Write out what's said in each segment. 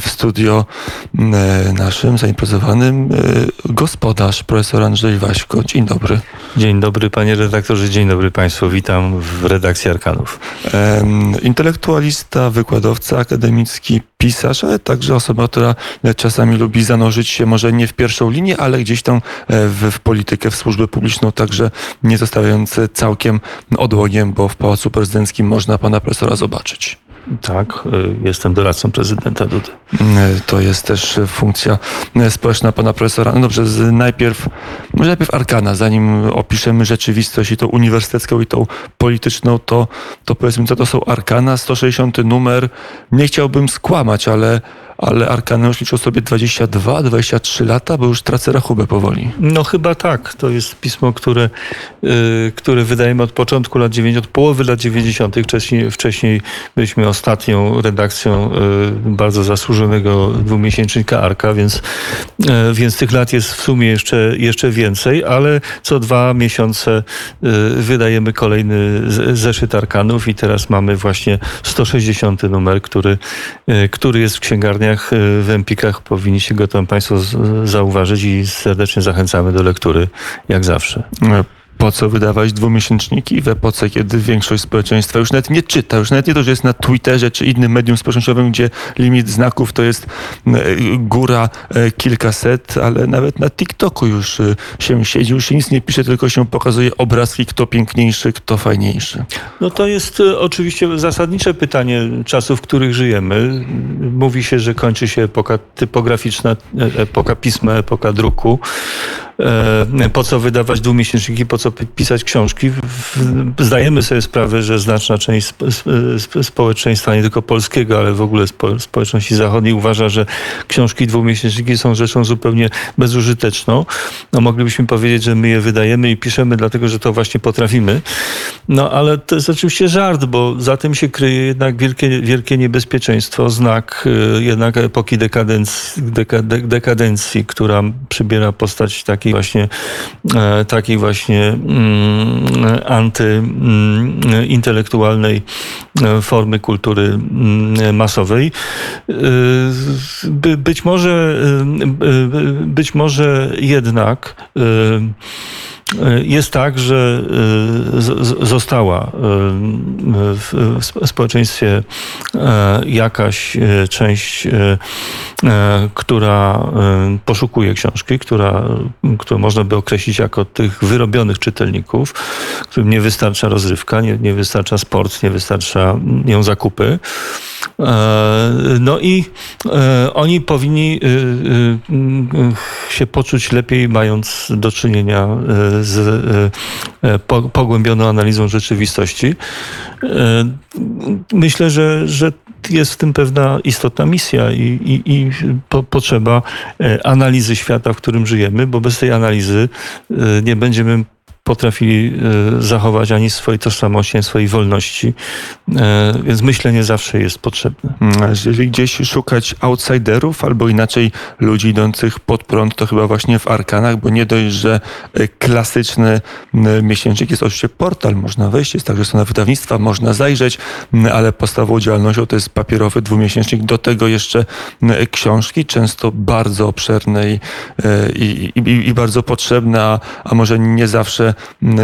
w studio e, naszym zaimprowizowanym e, gospodarz, profesor Andrzej Waśko. Dzień dobry. Dzień dobry panie redaktorze, dzień dobry państwu. Witam w redakcji Arkanów. Intelektualista, wykładowca akademicki, pisarz, ale także osoba, która czasami lubi zanurzyć się może nie w pierwszą linię, ale gdzieś tam w, w politykę, w służbę publiczną, także nie zostawiając całkiem odłogiem, bo w Pałacu Prezydenckim można pana profesora zobaczyć. Tak, jestem doradcą prezydenta Dudy. Y, to jest też funkcja społeczna pana profesora. No dobrze, najpierw, może najpierw arkana, zanim opiszemy rzeczywistość i tą uniwersytecką i tą polityczną, to, to powiedzmy, co to są arkana. 160 numer, nie chciałbym skłamać, ale ale Arkana już liczył sobie 22, 23 lata, bo już tracę rachubę powoli. No chyba tak. To jest pismo, które, yy, które wydajemy od początku lat 90, od połowy lat 90. Wcześniej, wcześniej byliśmy ostatnią redakcją yy, bardzo zasłużonego dwumiesięcznika Arka, więc, yy, więc tych lat jest w sumie jeszcze, jeszcze więcej, ale co dwa miesiące y, wydajemy kolejny zeszyt Arkanów i teraz mamy właśnie 160 numer, który, y, który jest w księgarni księgarniach, w Empikach powinniście go tam Państwo zauważyć i serdecznie zachęcamy do lektury, jak zawsze. Po co wydawać dwumiesięczniki w epoce, kiedy większość społeczeństwa już nawet nie czyta, już nawet nie to, że jest na Twitterze czy innym medium społecznościowym, gdzie limit znaków to jest e, góra e, kilkaset, ale nawet na TikToku już e, się siedzi, już się nic nie pisze, tylko się pokazuje obrazki, kto piękniejszy, kto fajniejszy. No to jest oczywiście zasadnicze pytanie czasów, w których żyjemy. Mówi się, że kończy się epoka typograficzna, epoka pisma, epoka druku. Po co wydawać dwumiesięczniki, po co co pisać książki. Zdajemy sobie sprawę, że znaczna część społeczeństwa, nie tylko polskiego, ale w ogóle społeczności zachodniej uważa, że książki dwumiesięczniki są rzeczą zupełnie bezużyteczną. No moglibyśmy powiedzieć, że my je wydajemy i piszemy dlatego, że to właśnie potrafimy. No ale to jest oczywiście żart, bo za tym się kryje jednak wielkie, wielkie niebezpieczeństwo, znak y, jednak epoki dekadencji, dekadencji, która przybiera postać takiej właśnie, e, takiej właśnie antyintelektualnej e, formy kultury mm, masowej. E, być może, e, być może jednak jest tak, że e, została e, w społeczeństwie jakaś część, która poszukuje książki, która, którą można by określić jako tych wyrobionych czytelników, którym nie wystarcza rozrywka, nie, nie wystarcza sport, nie wystarcza nią zakupy. No i oni powinni się poczuć lepiej, mając do czynienia z e, e, pogłębioną analizą rzeczywistości. E, myślę, że, że jest w tym pewna istotna misja i, i, i po, potrzeba analizy świata, w którym żyjemy, bo bez tej analizy nie będziemy potrafili e, zachować ani swojej tożsamości, ani swojej wolności. E, więc myślenie zawsze jest potrzebne. Mm, jeżeli gdzieś szukać outsiderów, albo inaczej ludzi idących pod prąd, to chyba właśnie w Arkanach, bo nie dość, że e, klasyczny miesięcznik jest oczywiście portal, można wejść, jest także strona wydawnictwa, można zajrzeć, ale podstawową działalnością to jest papierowy dwumiesięcznik, do tego jeszcze książki, często bardzo obszerne i, i, i, i bardzo potrzebne, a, a może nie zawsze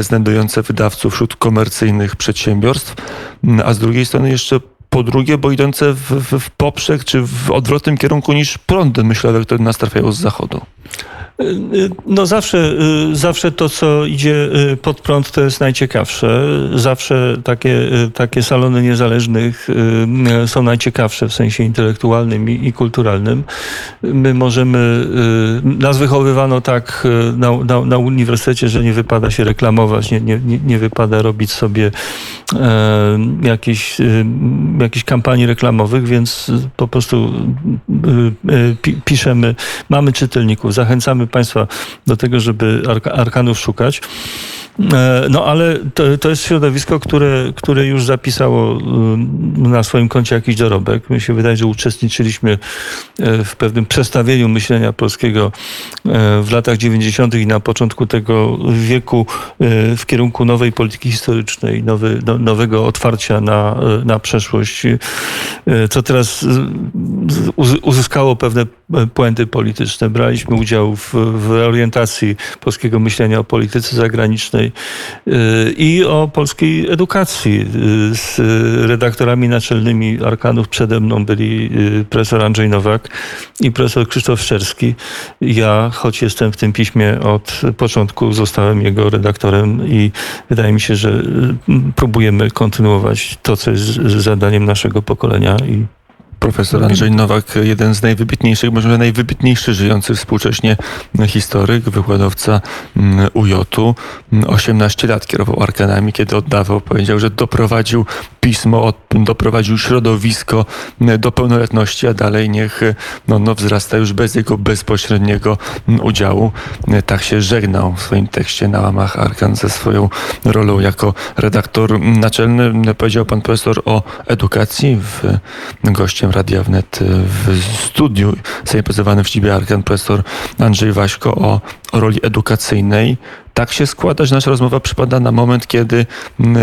znajdujące wydawców wśród komercyjnych przedsiębiorstw, a z drugiej strony jeszcze po drugie, bo idące w, w, w poprzek czy w odwrotnym kierunku niż prądy myślowe, które nas trafiają z zachodu. No zawsze, y, zawsze to, co idzie y, pod prąd, to jest najciekawsze. Zawsze takie, y, takie salony niezależnych są najciekawsze w sensie intelektualnym i, i kulturalnym. My możemy, nas wychowywano tak na, na, na, uniwersytecie, że nie wypada się reklamować, nie, nie, nie wypada robić sobie e, jakichś, jakichś kampanii reklamowych, więc po prostu piszemy, mamy czytelników, zachęcamy Państwa do tego, żeby arkanów szukać. E, no ale to, to jest środowisko, które, które już zapisało y, na swoim koncie jakiś dorobek. Mi się wydaje, że uczestniczyliśmy e, w pewnym przestawieniu myślenia polskiego e, w latach 90. i na początku tego wieku w kierunku nowej polityki historycznej, nowy, no, nowego otwarcia na, na przeszłość, co teraz uzyskało pewne puenty polityczne. Braliśmy udział w, w orientacji polskiego myślenia o polityce zagranicznej y, i o polskiej edukacji. Y, z redaktorami naczelnymi Arkanów przede mną byli y, profesor Andrzej Nowak i profesor Krzysztof Szczerski. Ja, choć jestem w tym piśmie od początku, zostałem jego redaktorem i wydaje mi się, że próbujemy kontynuować to, co jest zadaniem naszego pokolenia i Profesor Andrzej Nowak, jeden z najwybitniejszych, może najwybitniejszy żyjący współcześnie historyk, wykładowca mm, UJ-u. 18 lat kierował Arkanami, kiedy oddawał, powiedział, że doprowadził pismo, doprowadził środowisko mm, do pełnoletności, a dalej niech no, no, wzrasta już bez jego bezpośredniego mm, udziału. Tak się żegnał w swoim tekście na łamach Arkan ze swoją rolą jako redaktor naczelny. Powiedział pan profesor o edukacji w gościem Radia Wnet w studiu. Zaimprezowanym w Ścibie Arkan profesor Andrzej Waśko o, o roli edukacyjnej tak się składa, że nasza rozmowa przypada na moment, kiedy mm,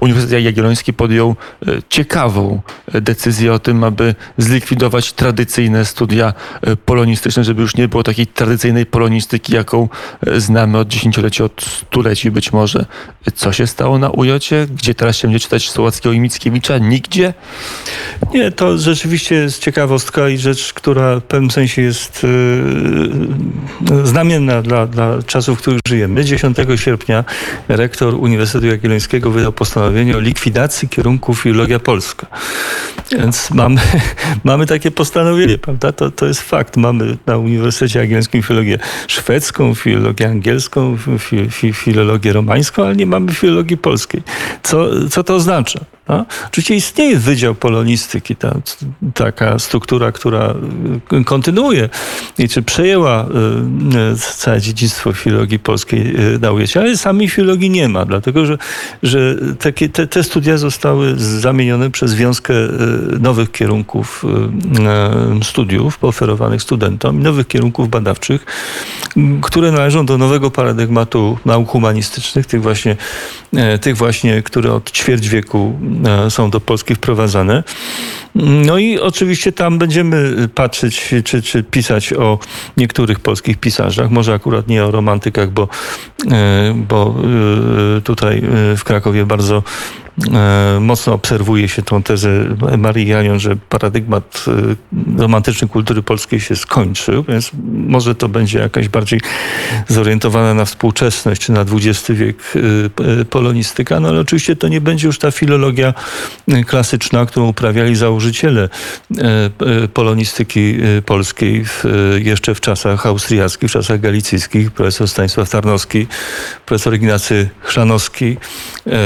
Uniwersytet Jagielloński podjął e, ciekawą e, decyzję o tym, aby zlikwidować tradycyjne studia polonistyczne, żeby już nie było takiej tradycyjnej polonistyki, jaką znamy od dziesięcioleci, od stuleci być może. Co się stało na ujocie? Gdzie teraz się będzie czytać Słowackiego i Mickiewicza? Nigdzie? Nie, to rzeczywiście jest ciekawostka i rzecz, która w pewnym sensie jest znamienna dla, dla czasów, w których żyjemy. 10 sierpnia rektor Uniwersytetu Jagiellońskiego wydał postanowienie o likwidacji kierunku filologia polska. Więc mamy, mamy takie postanowienie, prawda? To, to jest fakt. Mamy na Uniwersytecie Jagiellońskim filologię szwedzką, filologię angielską, fi, fi, filologię romańską, ale nie mamy filologii polskiej. Co, co to oznacza? No? Oczywiście istnieje Wydział Polonistyki, ta, taka struktura, która kontynuuje i czy przejęła y, y, całe dziedzictwo filologii polskiej y, na ujęcie, ale sami filologii nie ma, dlatego że, że takie, te, te studia zostały zamienione przez wiązkę nowych kierunków studiów pooferowanych studentom i nowych kierunków badawczych, które należą do nowego paradygmatu nauk humanistycznych, tych właśnie, tych właśnie, które od ćwierć wieku są do Polski wprowadzane. No i oczywiście tam będziemy patrzeć, czy, czy pisać o niektórych polskich pisarzach, może akurat nie o romantykach, bo, e, bo e, tutaj w Krakowie bardzo E, mocno obserwuje się tą tezę Marii Janion, że paradygmat e, romantycznej kultury polskiej się skończył, więc może to będzie jakaś bardziej zorientowana na współczesność czy na XX wiek e, polonistyka, no ale oczywiście to nie będzie już ta filologia klasyczna, którą uprawiali założyciele polonistyki polskiej w, jeszcze w czasach austriackich, w czasach galicyjskich, profesor Stanisław Tarnowski, profesor Ignacy Chrzanowski,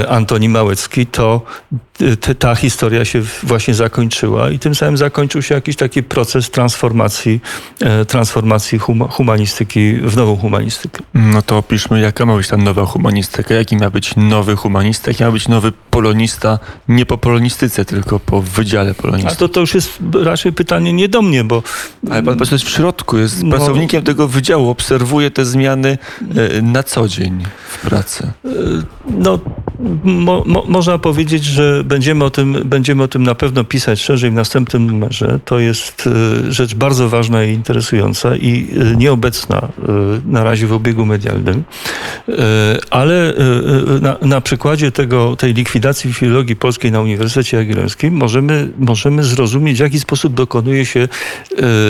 Antoni Małecki, to ta historia się właśnie zakończyła i tym samym zakończył się jakiś taki proces transformacji, e, transformacji humanistyki w nową humanistykę. No to opiszmy, jaka ma być ta nowa humanistyka, jaki ma być nowy humanista, jaki ma być nowy polonista, nie po polonistyce, tylko po wydziale polonistyki. A to, to już jest raczej pytanie nie do mnie, bo... Ale pan jest w środku, jest no, pracownikiem tego wydziału, obserwuje te zmiany e, na co dzień w pracy. E, no, mo, mo, można powiedzieć, że będziemy o, tym, będziemy o tym na pewno pisać szerzej w następnym numerze. To jest e, rzecz bardzo ważna i interesująca i e, nieobecna e, na razie w obiegu medialnym. Ale na, na przykładzie tego, tej likwidacji filologii polskiej na Uniwersytecie Jagiellońskim możemy, możemy zrozumieć, w jaki sposób dokonuje się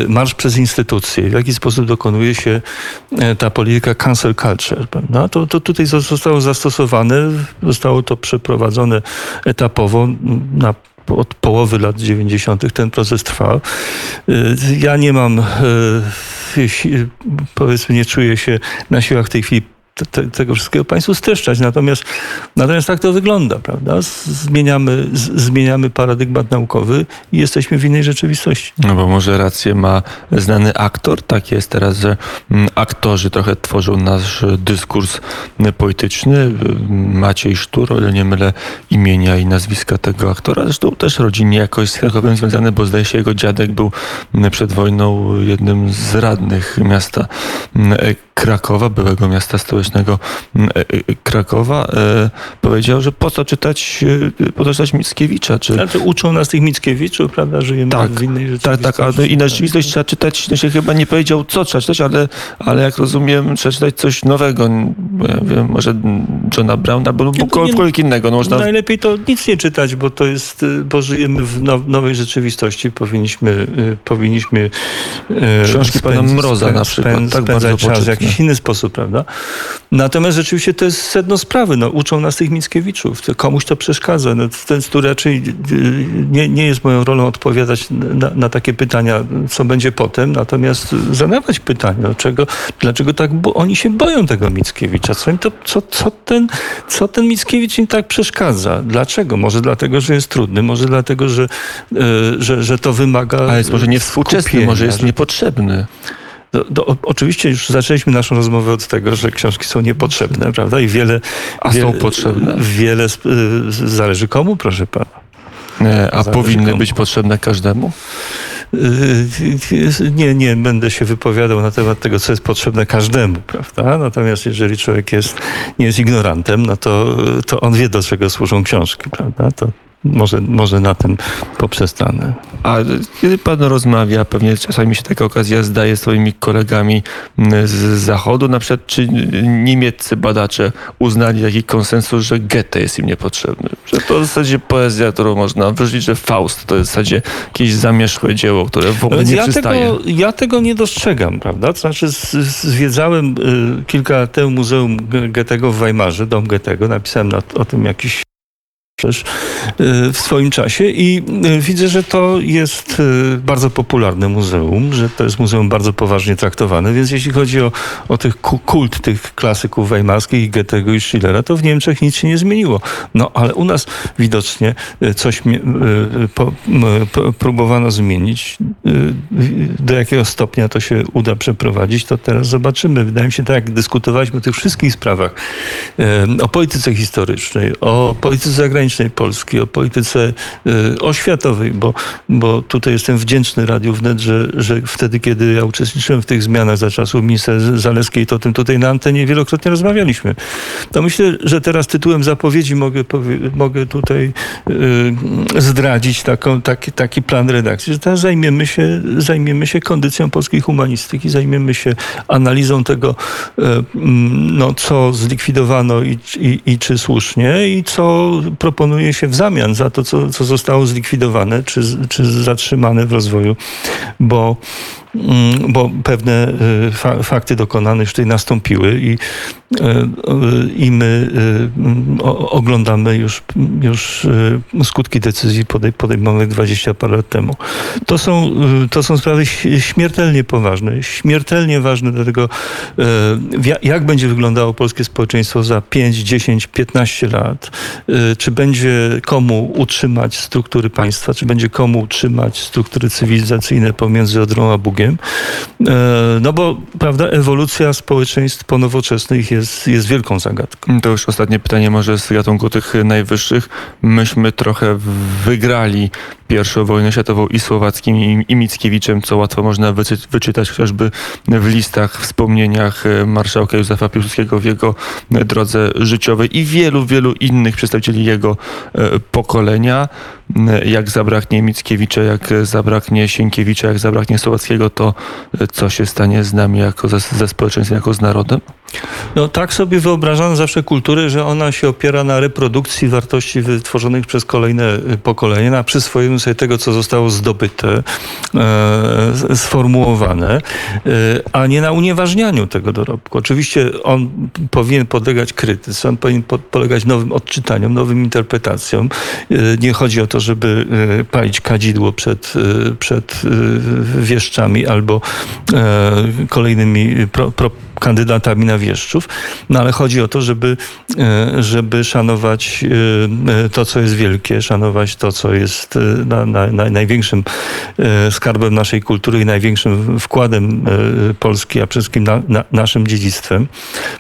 marsz przez instytucje, w jaki sposób dokonuje się ta polityka cancel culture. Prawda? To, to tutaj zostało zastosowane, zostało to przeprowadzone etapowo na od połowy lat 90. ten proces trwa. Y, ja nie mam, y, powiedzmy, nie czuję się na siłach w tej chwili te, te, tego wszystkiego Państwu streszczać. Natomiast, natomiast tak to wygląda, prawda? Zmieniamy, z, zmieniamy paradygmat naukowy i jesteśmy w innej rzeczywistości. No bo może rację ma znany aktor. Tak jest teraz, że mm, aktorzy trochę tworzą nasz dyskurs polityczny. Maciej Sztur, o ile nie mylę imienia i nazwiska tego aktora. Zresztą też rodzinnie jakoś z Krakowem związany, bo zdaje się jego dziadek był przed wojną jednym z radnych miasta mm, Krakowa, byłego miasta stołecznego mm, e, e, Krakowa, e, powiedział, że po co czytać, po co czytać Mickiewicza. Czy... Znaczy, uczą nas tych Mickiewiczów, prawda? Żyjemy tak, w innej rzeczywistości. Tak, tak, ale i na rzeczywistość trzeba czytać, no się chyba nie powiedział, co trzeba czytać, ale, ale jak rozumiem, trzeba czytać coś nowego. Ja wiem, może Johna Browna albo kogokolwiek innego. No można... Najlepiej to nic nie czytać, bo to jest, bo żyjemy w nowej rzeczywistości. Powinniśmy, powinniśmy Książki pana Mroza na przykład. tak bardzo czas jakiś inny sposób, prawda? Natomiast rzeczywiście to jest sedno sprawy. No, uczą nas tych Mickiewiczów. Komuś to przeszkadza. No, ten, tu raczej y, nie, nie jest moją rolą odpowiadać na, na, takie pytania, co będzie potem, natomiast zadawać pytania, dlaczego, dlaczego tak, bo oni się boją tego Mickiewicza. Co, im to, co, co, ten, co ten Mickiewicz im tak przeszkadza? Dlaczego? Może dlatego, że jest trudny, może dlatego, że, y, że, że to wymaga. Ale jest może niewspółczesny, może jest niepotrzebny. Do, do, oczywiście już zaczęliśmy naszą rozmowę od tego, że książki są niepotrzebne, prawda? I wiele. A wiele, są potrzebne. Wiele zależy komu, proszę pana. Nie, a zależy powinny komu. być potrzebne każdemu? Nie, nie będę się wypowiadał na temat tego, co jest potrzebne każdemu, prawda? Natomiast jeżeli człowiek jest, nie jest ignorantem, no to, to on wie, do czego służą książki, prawda? To, może, może na tym poprzestanę. A kiedy pan rozmawia, pewnie czasami się taka okazja zdaje swoimi kolegami z Zachodu, na przykład czy niemieccy badacze uznali taki konsensus, że Goethe jest im niepotrzebny? Że to w zasadzie poezja, którą można wyrzucić, że Faust to jest w zasadzie jakieś zamierzchłe dzieło, które w ogóle nie ja przystaje. Tego, ja tego nie dostrzegam, prawda? To znaczy zwiedzałem y, kilka lat temu Muzeum Goethego w Weimarze, dom Goethego, napisałem na, o tym jakiś w swoim czasie i e, widzę, że to jest e, bardzo popularne muzeum, że to jest muzeum bardzo poważnie traktowane, więc jeśli chodzi o, o tych kult tych klasyków weimarskich, Goethego i Schillera, to w Niemczech nic się nie zmieniło. No ale u nas widocznie e, coś próbowano zmienić. Do jakiego stopnia to się uda przeprowadzić, to teraz zobaczymy. Wydaje mi się, tak jak dyskutowaliśmy o tych wszystkich sprawach, o polityce historycznej, o polityce zagranicznej, zagranicznej Polski, o polityce y, oświatowej, bo, bo tutaj jestem wdzięczny Radiu Wnet, że, że wtedy, kiedy ja uczestniczyłem w tych zmianach za czasów minister Zaleskiej, to o tym tutaj na antenie wielokrotnie rozmawialiśmy. To myślę, że teraz tytułem zapowiedzi mogę, mogę tutaj y, zdradzić taką, taki, taki plan redakcji, że teraz zajmiemy się, zajmiemy się kondycją polskiej humanistyki, zajmiemy się analizą tego, y, no, co zlikwidowano i, i, i czy słusznie i co proponujemy proponuje się w zamian za to, co, co zostało zlikwidowane czy, czy zatrzymane w rozwoju, bo Mm, bo pewne y, fakty dokonane już tutaj nastąpiły i, y, y, i my oglądamy już, już skutki decyzji podejmowanych 20 parę lat temu. To są, to są sprawy śmiertelnie poważne, śmiertelnie ważne dlatego, jak będzie wyglądało polskie społeczeństwo za 5, 10, 15 lat, czy będzie komu utrzymać struktury państwa, czy będzie komu utrzymać struktury cywilizacyjne pomiędzy Odrą a Bugiem, E, no bo, prawda, ewolucja społeczeństw ponowoczesnych jest, jest wielką zagadką. To już ostatnie pytanie może z gatunku tych najwyższych. Myśmy trochę wygrali pierwszą wojnę światową i Słowackim i, i Mickiewiczem, co łatwo można wyczy, wyczytać chociażby w listach, wspomnieniach e, marszałka Józefa Piłsudskiego w jego drodze życiowej i wielu, wielu innych przedstawicieli jego e, pokolenia. Jak zabraknie Mickiewicza, jak zabraknie Sienkiewicza, jak zabraknie Słowackiego, to co się stanie z nami jako ze, ze społeczeństwem, jako z narodem? No tak sobie wyobrażam zawsze kulturę, że ona się opiera na reprodukcji wartości wytworzonych przez kolejne y, pokolenia, na przyswojeniu sobie tego, co zostało zdobyte, e, sformułowane, e, a nie na unieważnianiu tego dorobku. Oczywiście on powinien podlegać krytyce, on powinien po, polegać nowym odczytaniom, nowym interpretacjom. E, nie chodzi o to, żeby e, palić kadzidło przed, e, przed e, wieszczami albo kolejnymi pro, pro, kandydatami na wieszczów, no ale chodzi o to, żeby, e, żeby szanować e, e, to, co jest wielkie, szanować to, co jest na, na, na, największym skarbem naszej kultury i największym wkładem Polski, a przede wszystkim na, na, naszym dziedzictwem.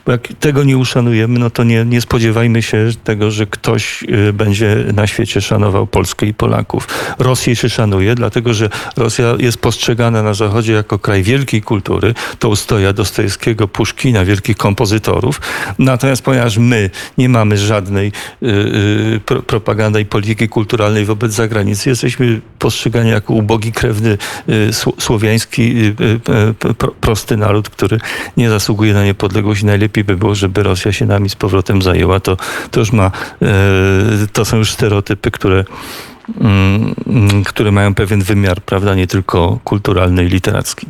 Bo jak tego nie uszanujemy, no to nie, nie spodziewajmy się tego, że ktoś będzie na świecie szanował Polskę i Polaków. Rosję się szanuje, dlatego że Rosja jest postrzegana na Zachodzie jako kraj wielkiej kultury, to ustoja Dostojewskiego, Puszkina, wielkich kompozytorów. Natomiast ponieważ my nie mamy żadnej y, y, pro, propagandy i polityki kulturalnej wobec zagranicy, jesteśmy postrzegani jako ubogi, krewny, y, sł- słowiański, pro, prosty naród, który nie zasługuje na niepodległość najlepiej by było, żeby Rosja się nami z powrotem zajęła. To, to już ma, to są już stereotypy, które mm, mm, które mają pewien wymiar, prawda, nie tylko kulturalny i literacki.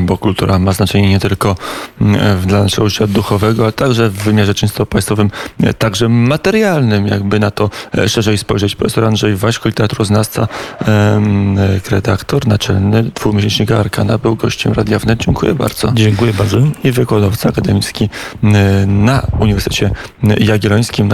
Bo kultura ma znaczenie nie tylko mm, dla naszego życia duchowego, ale także w wymiarze czysto państwowym, e, także materialnym, jakby na to e, szerzej spojrzeć. Profesor Andrzej Waśko, literaturoznawca, e, redaktor naczelny dwumiesięcznika Arkana, był gościem Radia Wnet. Dziękuję bardzo. Dziękuję bardzo. I wykładowca akademicki na Uniwersytecie Jagiellońskim.